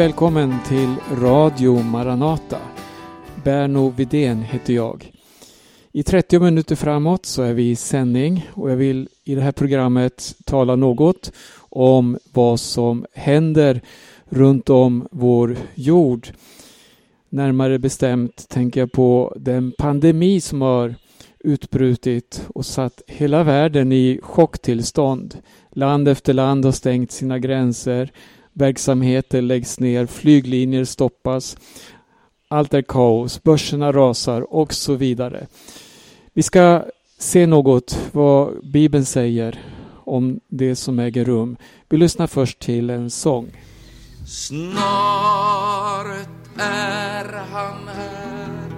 Välkommen till Radio Maranata. Berno Vidén heter jag. I 30 minuter framåt så är vi i sändning och jag vill i det här programmet tala något om vad som händer runt om vår jord. Närmare bestämt tänker jag på den pandemi som har utbrutit och satt hela världen i chocktillstånd. Land efter land har stängt sina gränser. Verksamheter läggs ner, flyglinjer stoppas. Allt är kaos, börserna rasar och så vidare. Vi ska se något vad Bibeln säger om det som äger rum. Vi lyssnar först till en sång. Snart är han här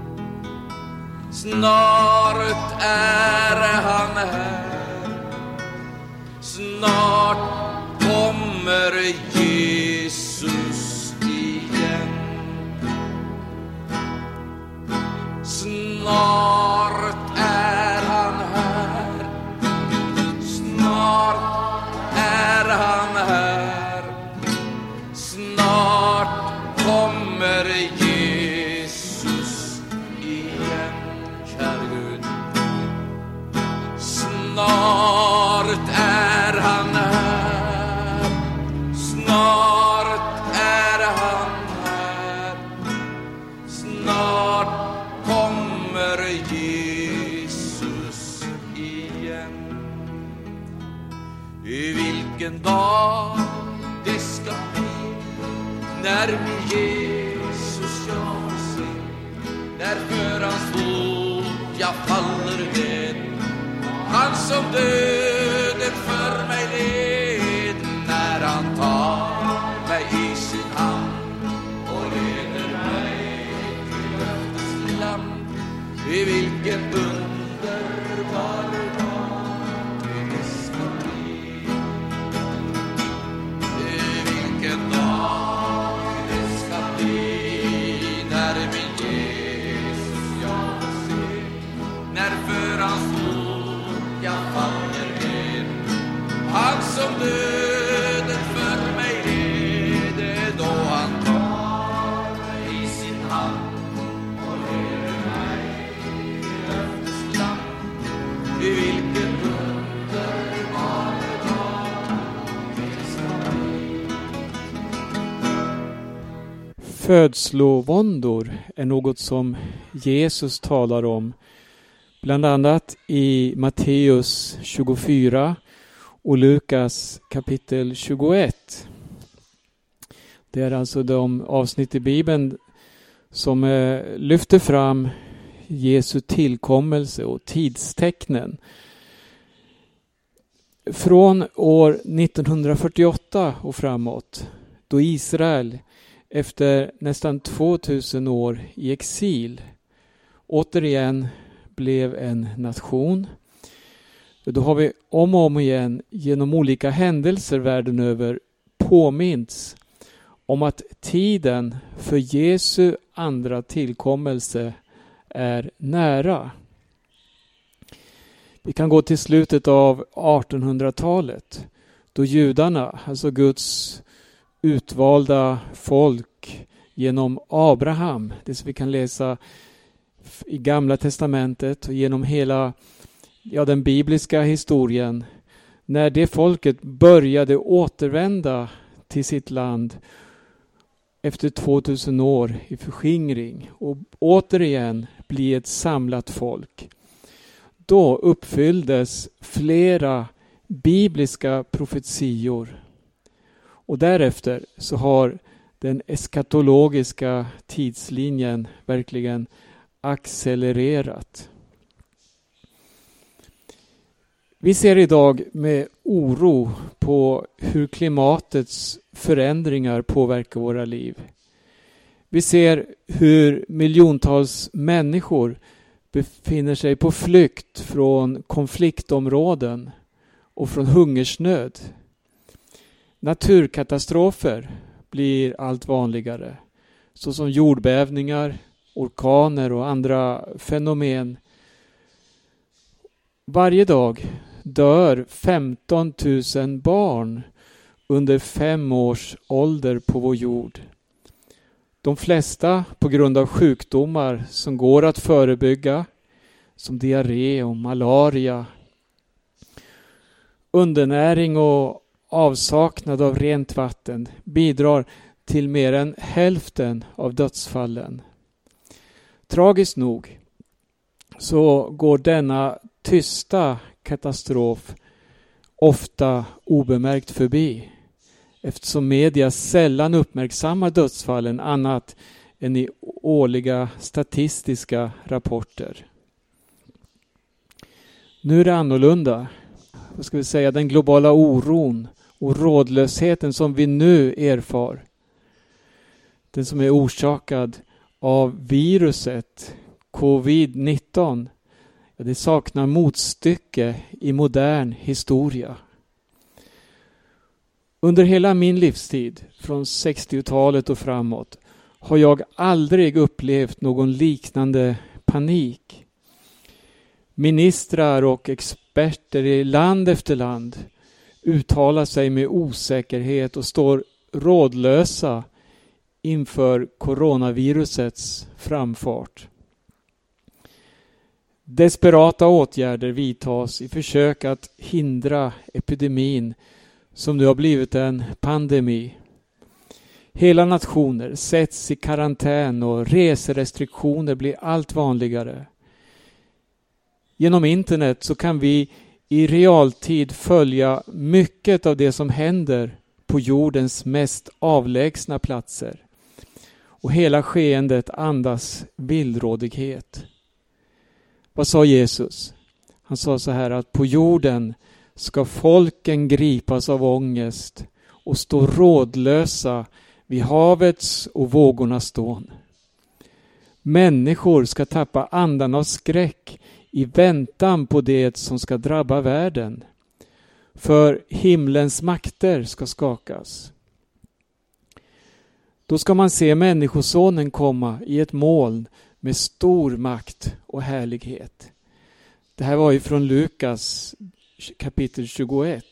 Snart är han här Snart kommer Vilken dag det ska bli. När min Jesus jag ser När för hans fot jag faller ned Han som död döden för mig är det då han tar mig i sin hand och leder mig till löftets land. I vilket underbar dag det ska bli Födslovåndor är något som Jesus talar om bland annat i Matteus 24 och Lukas kapitel 21. Det är alltså de avsnitt i Bibeln som eh, lyfter fram Jesu tillkommelse och tidstecknen. Från år 1948 och framåt då Israel efter nästan 2000 år i exil återigen blev en nation. Då har vi om och om igen genom olika händelser världen över påmints om att tiden för Jesu andra tillkommelse är nära. Vi kan gå till slutet av 1800-talet då judarna, alltså Guds utvalda folk genom Abraham, det som vi kan läsa i Gamla Testamentet och genom hela ja, den bibliska historien. När det folket började återvända till sitt land efter 2000 år i förskingring och återigen bli ett samlat folk. Då uppfylldes flera bibliska profetior och därefter så har den eskatologiska tidslinjen verkligen accelererat. Vi ser idag med oro på hur klimatets förändringar påverkar våra liv. Vi ser hur miljontals människor befinner sig på flykt från konfliktområden och från hungersnöd. Naturkatastrofer blir allt vanligare såsom jordbävningar, orkaner och andra fenomen. Varje dag dör 15 000 barn under fem års ålder på vår jord. De flesta på grund av sjukdomar som går att förebygga, som diarré och malaria. Undernäring och avsaknad av rent vatten bidrar till mer än hälften av dödsfallen. Tragiskt nog så går denna tysta katastrof ofta obemärkt förbi eftersom media sällan uppmärksammar dödsfallen annat än i årliga statistiska rapporter. Nu är det annorlunda. Vad ska vi säga, den globala oron och rådlösheten som vi nu erfar. Den som är orsakad av viruset covid-19. Det saknar motstycke i modern historia. Under hela min livstid, från 60-talet och framåt, har jag aldrig upplevt någon liknande panik. Ministrar och experter i land efter land uttalar sig med osäkerhet och står rådlösa inför coronavirusets framfart. Desperata åtgärder vidtas i försök att hindra epidemin som nu har blivit en pandemi. Hela nationer sätts i karantän och reserestriktioner blir allt vanligare. Genom internet så kan vi i realtid följa mycket av det som händer på jordens mest avlägsna platser. Och hela skeendet andas villrådighet. Vad sa Jesus? Han sa så här att på jorden ska folken gripas av ångest och stå rådlösa vid havets och vågornas stån. Människor ska tappa andan av skräck i väntan på det som ska drabba världen. För himlens makter ska skakas. Då ska man se Människosonen komma i ett moln med stor makt och härlighet. Det här var ju från Lukas kapitel 21.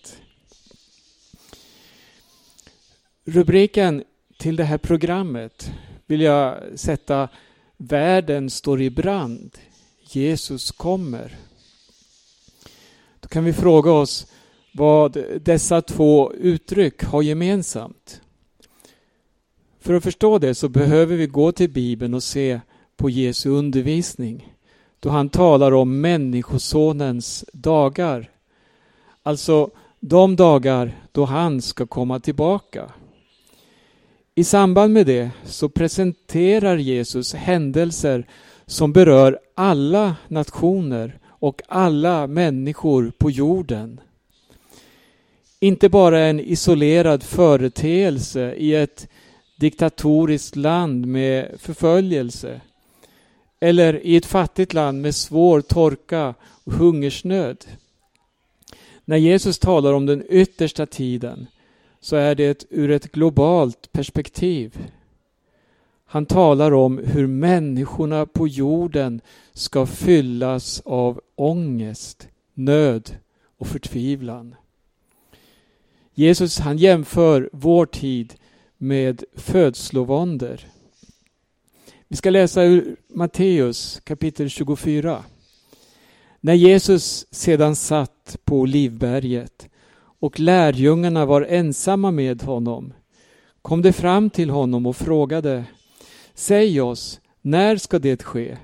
Rubriken till det här programmet vill jag sätta Världen står i brand. Jesus kommer. Då kan vi fråga oss vad dessa två uttryck har gemensamt. För att förstå det så behöver vi gå till Bibeln och se på Jesu undervisning då han talar om Människosonens dagar. Alltså de dagar då han ska komma tillbaka. I samband med det så presenterar Jesus händelser som berör alla nationer och alla människor på jorden. Inte bara en isolerad företeelse i ett diktatoriskt land med förföljelse eller i ett fattigt land med svår torka och hungersnöd. När Jesus talar om den yttersta tiden så är det ur ett globalt perspektiv. Han talar om hur människorna på jorden ska fyllas av ångest, nöd och förtvivlan. Jesus han jämför vår tid med födslovåndor. Vi ska läsa ur Matteus kapitel 24. När Jesus sedan satt på Olivberget och lärjungarna var ensamma med honom kom de fram till honom och frågade Säg oss, när ska det ske?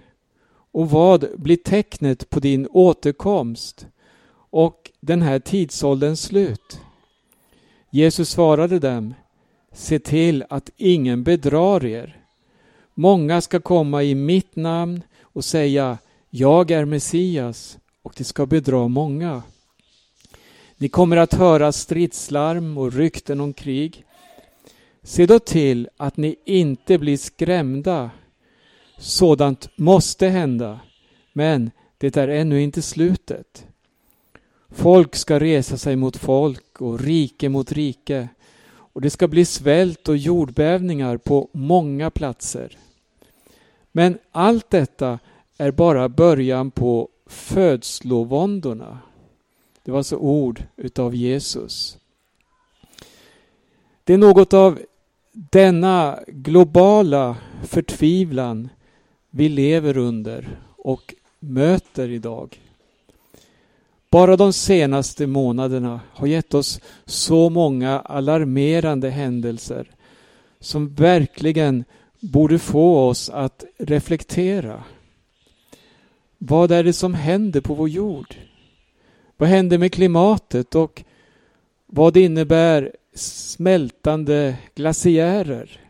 Och vad blir tecknet på din återkomst och den här tidsålderns slut? Jesus svarade dem Se till att ingen bedrar er. Många ska komma i mitt namn och säga Jag är Messias och det ska bedra många. Ni kommer att höra stridslarm och rykten om krig. Se då till att ni inte blir skrämda. Sådant måste hända, men det är ännu inte slutet. Folk ska resa sig mot folk och rike mot rike och det ska bli svält och jordbävningar på många platser. Men allt detta är bara början på födslovåndorna. Det var alltså ord utav Jesus. Det är något av denna globala förtvivlan vi lever under och möter idag. Bara de senaste månaderna har gett oss så många alarmerande händelser som verkligen borde få oss att reflektera. Vad är det som händer på vår jord? Vad händer med klimatet och vad innebär smältande glaciärer?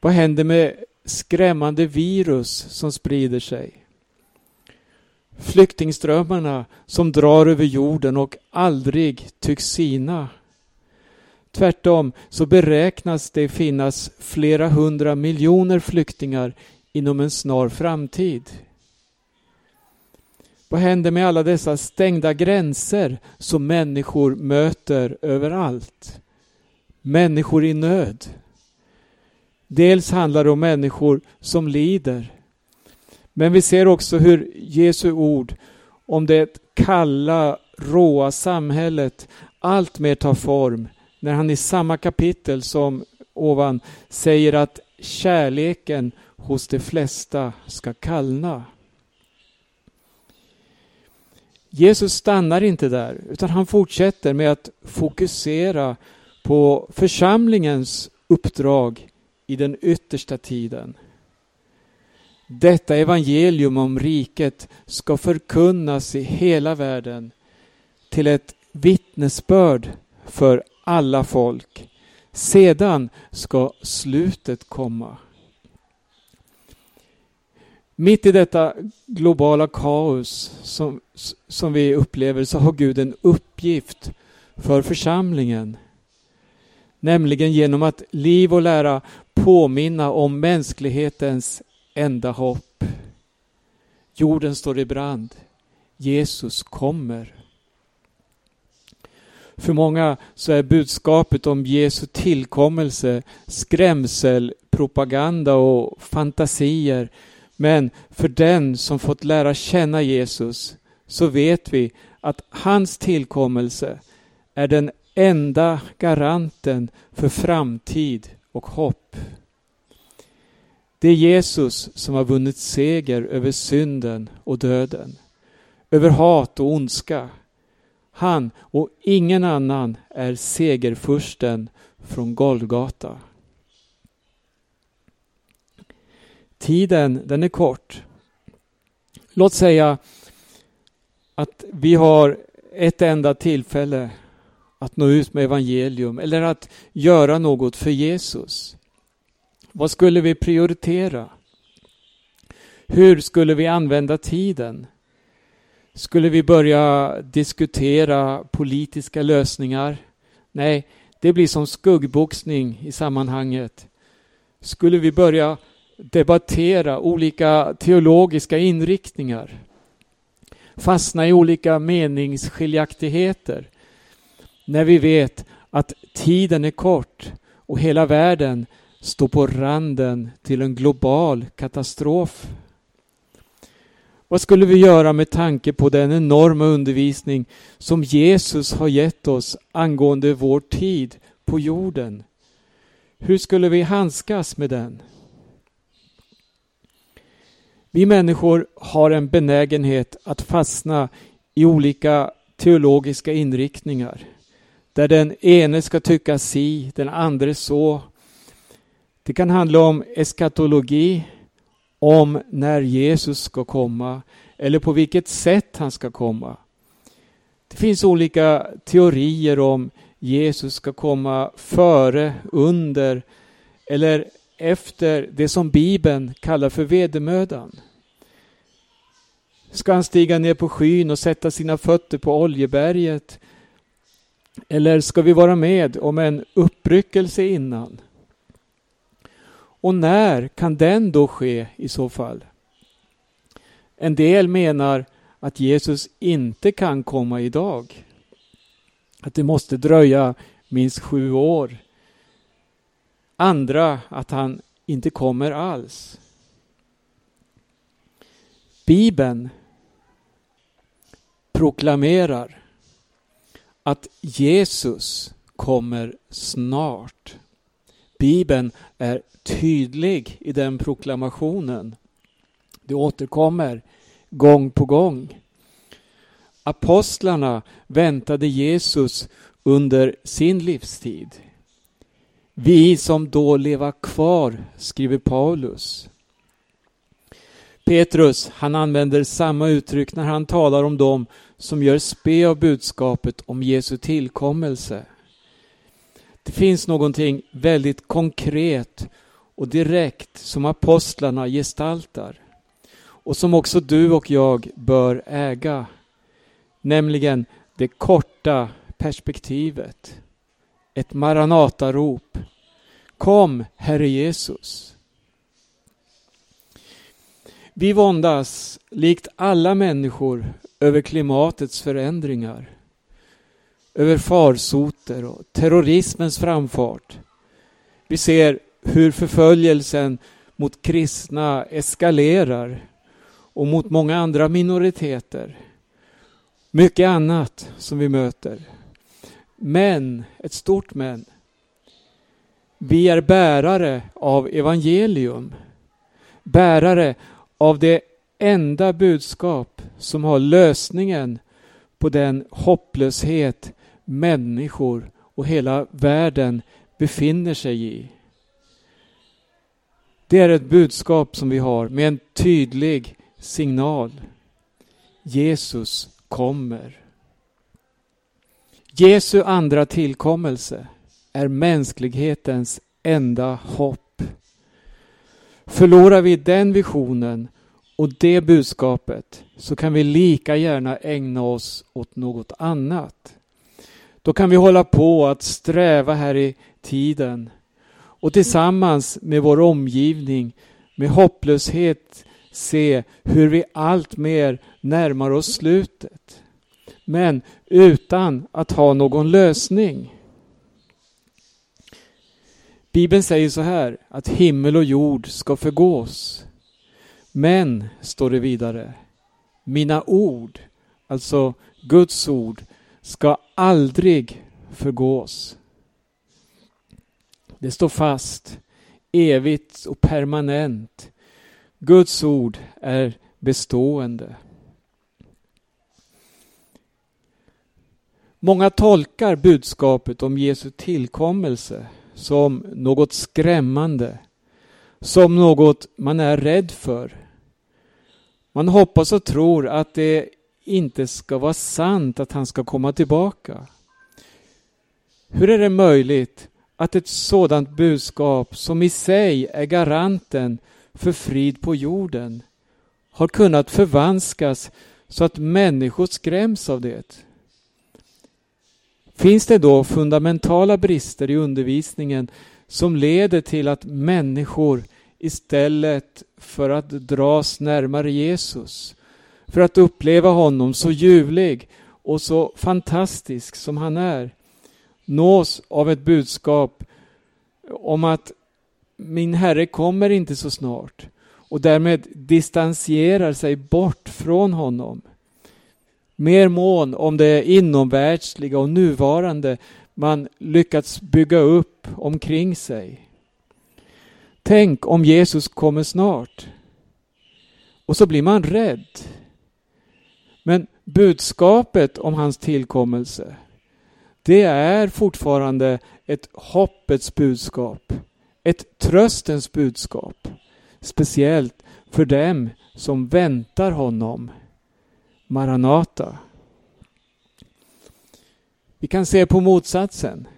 Vad händer med skrämmande virus som sprider sig? Flyktingströmmarna som drar över jorden och aldrig tycks sina. Tvärtom så beräknas det finnas flera hundra miljoner flyktingar inom en snar framtid. Vad händer med alla dessa stängda gränser som människor möter överallt? Människor i nöd. Dels handlar det om människor som lider. Men vi ser också hur Jesu ord om det kalla, råa samhället allt mer tar form när han i samma kapitel som ovan säger att kärleken hos de flesta ska kallna. Jesus stannar inte där, utan han fortsätter med att fokusera på församlingens uppdrag i den yttersta tiden. Detta evangelium om riket ska förkunnas i hela världen till ett vittnesbörd för alla folk. Sedan ska slutet komma. Mitt i detta globala kaos som, som vi upplever så har Gud en uppgift för församlingen. Nämligen genom att liv och lära påminna om mänsklighetens enda hopp. Jorden står i brand. Jesus kommer. För många så är budskapet om Jesu tillkommelse skrämselpropaganda och fantasier men för den som fått lära känna Jesus så vet vi att hans tillkommelse är den enda garanten för framtid och hopp. Det är Jesus som har vunnit seger över synden och döden, över hat och ondska. Han och ingen annan är segerfursten från Golgata. Tiden, den är kort. Låt säga att vi har ett enda tillfälle att nå ut med evangelium eller att göra något för Jesus. Vad skulle vi prioritera? Hur skulle vi använda tiden? Skulle vi börja diskutera politiska lösningar? Nej, det blir som skuggboxning i sammanhanget. Skulle vi börja debattera olika teologiska inriktningar. Fastna i olika meningsskiljaktigheter. När vi vet att tiden är kort och hela världen står på randen till en global katastrof. Vad skulle vi göra med tanke på den enorma undervisning som Jesus har gett oss angående vår tid på jorden? Hur skulle vi handskas med den? Vi människor har en benägenhet att fastna i olika teologiska inriktningar. Där den ene ska tycka si, den andra så. Det kan handla om eskatologi, om när Jesus ska komma eller på vilket sätt han ska komma. Det finns olika teorier om Jesus ska komma före, under eller efter det som Bibeln kallar för vedermödan. Ska han stiga ner på skyn och sätta sina fötter på Oljeberget? Eller ska vi vara med om en uppryckelse innan? Och när kan den då ske i så fall? En del menar att Jesus inte kan komma idag. Att det måste dröja minst sju år andra att han inte kommer alls. Bibeln proklamerar att Jesus kommer snart. Bibeln är tydlig i den proklamationen. Det återkommer gång på gång. Apostlarna väntade Jesus under sin livstid. Vi som då leva kvar, skriver Paulus. Petrus, han använder samma uttryck när han talar om dem som gör spe av budskapet om Jesu tillkommelse. Det finns någonting väldigt konkret och direkt som apostlarna gestaltar och som också du och jag bör äga. Nämligen det korta perspektivet. Ett Maranatarop. Kom, Herre Jesus. Vi våndas, likt alla människor, över klimatets förändringar. Över farsoter och terrorismens framfart. Vi ser hur förföljelsen mot kristna eskalerar och mot många andra minoriteter. Mycket annat som vi möter. Men, ett stort men. Vi är bärare av evangelium. Bärare av det enda budskap som har lösningen på den hopplöshet människor och hela världen befinner sig i. Det är ett budskap som vi har med en tydlig signal. Jesus kommer. Jesu andra tillkommelse är mänsklighetens enda hopp. Förlorar vi den visionen och det budskapet så kan vi lika gärna ägna oss åt något annat. Då kan vi hålla på att sträva här i tiden och tillsammans med vår omgivning med hopplöshet se hur vi allt mer närmar oss slutet. Men utan att ha någon lösning. Bibeln säger så här att himmel och jord ska förgås. Men, står det vidare, mina ord, alltså Guds ord, ska aldrig förgås. Det står fast, evigt och permanent. Guds ord är bestående. Många tolkar budskapet om Jesu tillkommelse som något skrämmande, som något man är rädd för. Man hoppas och tror att det inte ska vara sant att han ska komma tillbaka. Hur är det möjligt att ett sådant budskap som i sig är garanten för frid på jorden har kunnat förvanskas så att människor skräms av det? Finns det då fundamentala brister i undervisningen som leder till att människor istället för att dras närmare Jesus, för att uppleva honom så ljuvlig och så fantastisk som han är, nås av ett budskap om att min Herre kommer inte så snart och därmed distanserar sig bort från honom. Mer mån om det inomvärldsliga och nuvarande man lyckats bygga upp omkring sig. Tänk om Jesus kommer snart. Och så blir man rädd. Men budskapet om hans tillkommelse, det är fortfarande ett hoppets budskap. Ett tröstens budskap. Speciellt för dem som väntar honom. Maranata. Vi kan se på motsatsen.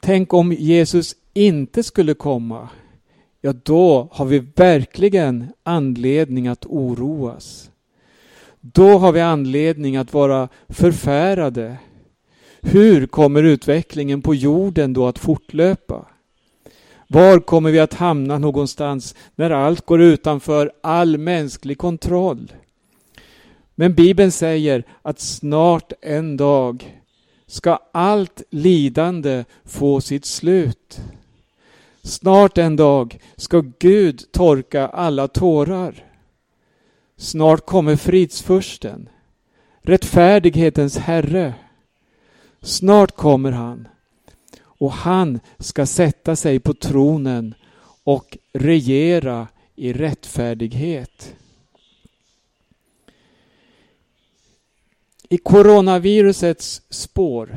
Tänk om Jesus inte skulle komma. Ja, då har vi verkligen anledning att oroas. Då har vi anledning att vara förfärade. Hur kommer utvecklingen på jorden då att fortlöpa? Var kommer vi att hamna någonstans när allt går utanför all mänsklig kontroll? Men Bibeln säger att snart en dag ska allt lidande få sitt slut. Snart en dag ska Gud torka alla tårar. Snart kommer fridsfursten, rättfärdighetens Herre. Snart kommer han och han ska sätta sig på tronen och regera i rättfärdighet. I coronavirusets spår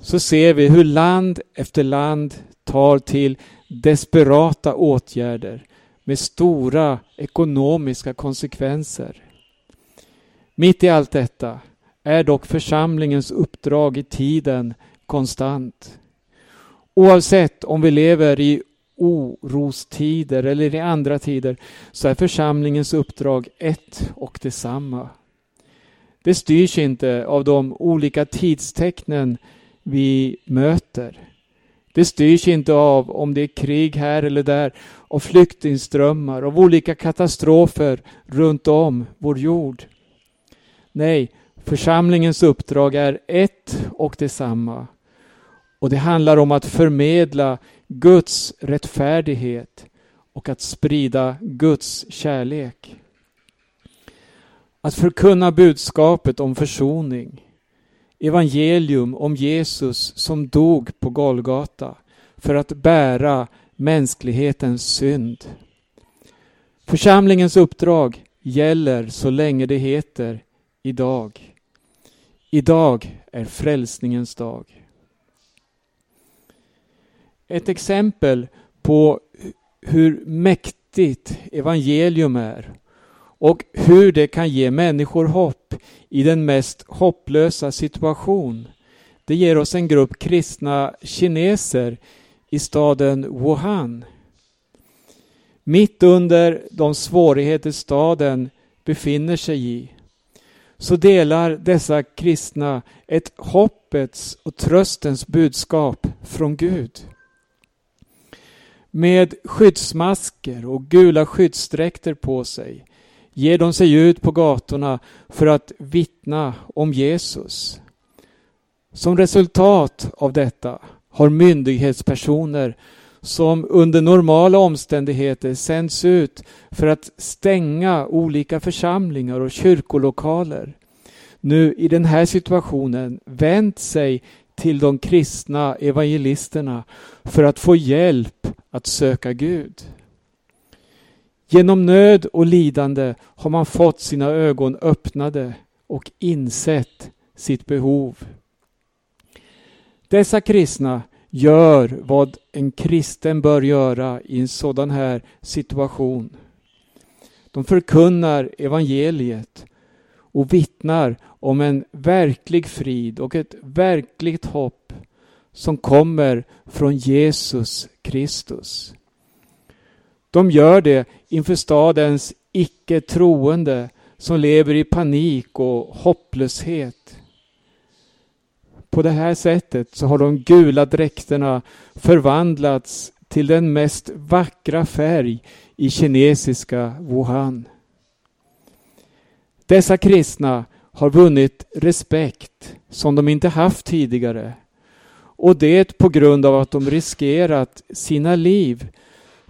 så ser vi hur land efter land tar till desperata åtgärder med stora ekonomiska konsekvenser. Mitt i allt detta är dock församlingens uppdrag i tiden konstant. Oavsett om vi lever i orostider eller i andra tider så är församlingens uppdrag ett och detsamma. Det styrs inte av de olika tidstecknen vi möter. Det styrs inte av om det är krig här eller där, av flyktingströmmar, av olika katastrofer runt om vår jord. Nej, församlingens uppdrag är ett och detsamma. Och det handlar om att förmedla Guds rättfärdighet och att sprida Guds kärlek. Att förkunna budskapet om försoning. Evangelium om Jesus som dog på Golgata för att bära mänsklighetens synd. Församlingens uppdrag gäller så länge det heter idag. Idag är frälsningens dag. Ett exempel på hur mäktigt evangelium är och hur det kan ge människor hopp i den mest hopplösa situation. Det ger oss en grupp kristna kineser i staden Wuhan. Mitt under de svårigheter staden befinner sig i så delar dessa kristna ett hoppets och tröstens budskap från Gud. Med skyddsmasker och gula skyddsdräkter på sig ger de sig ut på gatorna för att vittna om Jesus. Som resultat av detta har myndighetspersoner som under normala omständigheter sänds ut för att stänga olika församlingar och kyrkolokaler nu i den här situationen vänt sig till de kristna evangelisterna för att få hjälp att söka Gud. Genom nöd och lidande har man fått sina ögon öppnade och insett sitt behov. Dessa kristna gör vad en kristen bör göra i en sådan här situation. De förkunnar evangeliet och vittnar om en verklig frid och ett verkligt hopp som kommer från Jesus Kristus. De gör det inför stadens icke troende som lever i panik och hopplöshet. På det här sättet så har de gula dräkterna förvandlats till den mest vackra färg i kinesiska Wuhan. Dessa kristna har vunnit respekt som de inte haft tidigare. Och det på grund av att de riskerat sina liv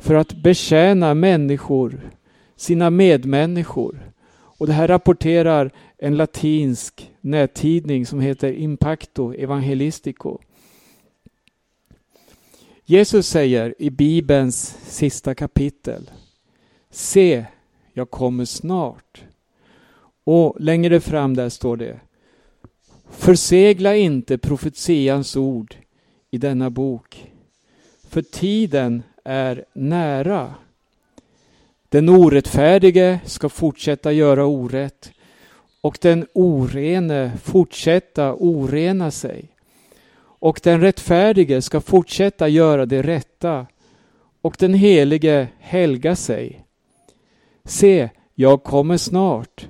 för att betjäna människor, sina medmänniskor. Och det här rapporterar en latinsk nättidning som heter Impacto Evangelistico. Jesus säger i Bibelns sista kapitel Se, jag kommer snart. Och längre fram där står det Försegla inte profetians ord i denna bok. För tiden är nära. Den orättfärdige ska fortsätta göra orätt och den orene fortsätta orena sig. Och den rättfärdige ska fortsätta göra det rätta och den helige helga sig. Se, jag kommer snart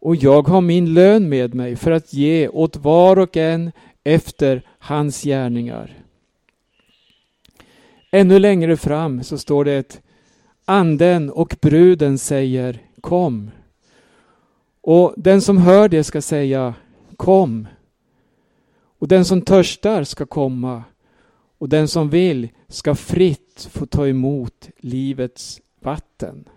och jag har min lön med mig för att ge åt var och en efter hans gärningar. Ännu längre fram så står det att anden och bruden säger kom. Och den som hör det ska säga kom. Och den som törstar ska komma och den som vill ska fritt få ta emot livets vatten.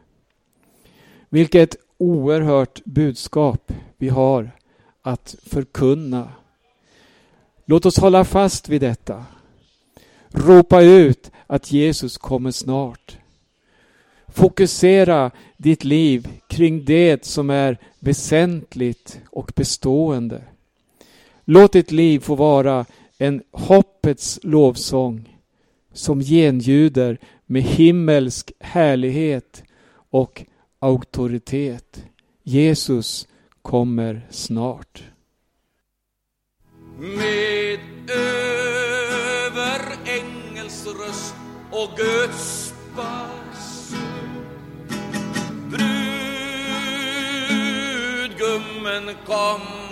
Vilket oerhört budskap vi har att förkunna. Låt oss hålla fast vid detta. Ropa ut att Jesus kommer snart. Fokusera ditt liv kring det som är väsentligt och bestående. Låt ditt liv få vara en hoppets lovsång som genljuder med himmelsk härlighet och auktoritet. Jesus kommer snart. Med och Guds basun Brudgummen kommer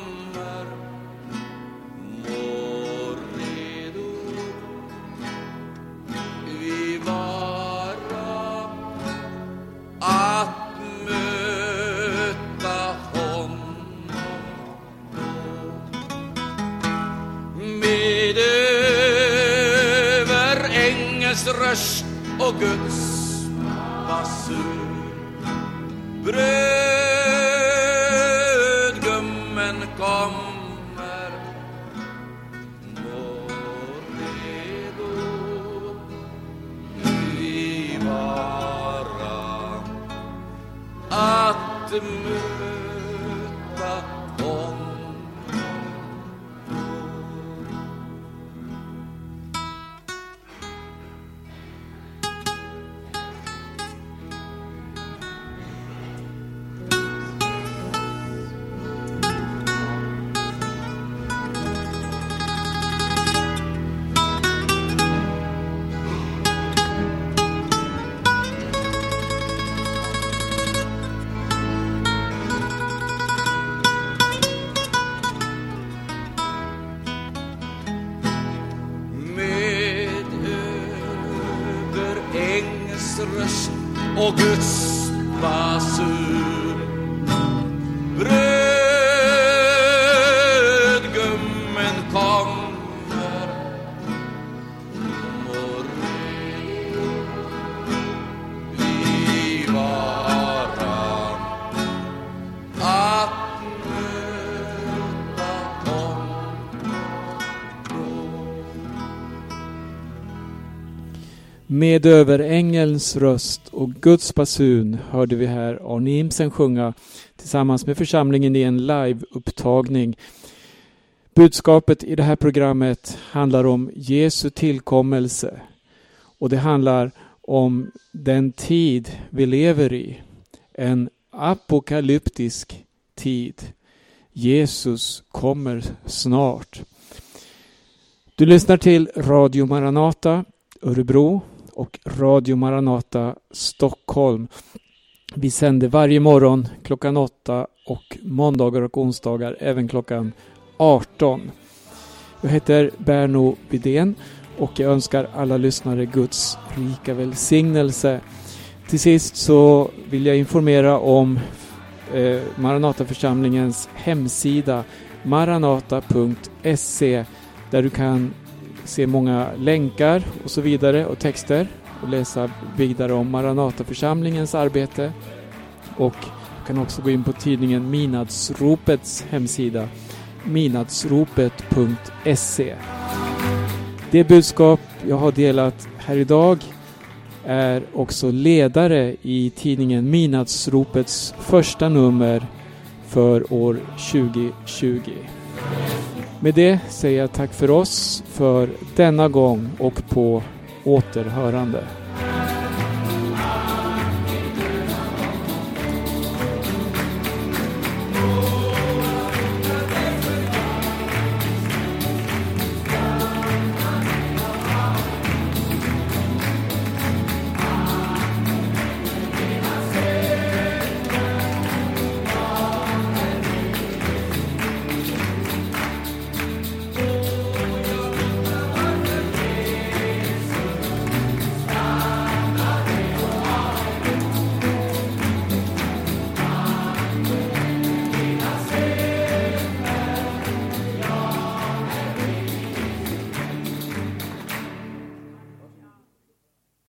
och Guds basun. Brödgummen kommer, må redo vi vara att möta röst och Guds basun. Med överängelns röst och Guds basun hörde vi här Arne Imsen sjunga tillsammans med församlingen i en liveupptagning. Budskapet i det här programmet handlar om Jesu tillkommelse och det handlar om den tid vi lever i. En apokalyptisk tid. Jesus kommer snart. Du lyssnar till Radio Maranata Örebro och Radio Maranata Stockholm. Vi sänder varje morgon klockan 8 och måndagar och onsdagar även klockan 18. Jag heter Berno Bidén och jag önskar alla lyssnare Guds rika välsignelse. Till sist så vill jag informera om eh, Maranataförsamlingens hemsida maranata.se där du kan se många länkar och så vidare och texter och läsa vidare om Maranataförsamlingens arbete. Och du kan också gå in på tidningen Minadsropets hemsida minadsropet.se Det budskap jag har delat här idag är också ledare i tidningen Minadsropets första nummer för år 2020. Med det säger jag tack för oss för denna gång och på återhörande.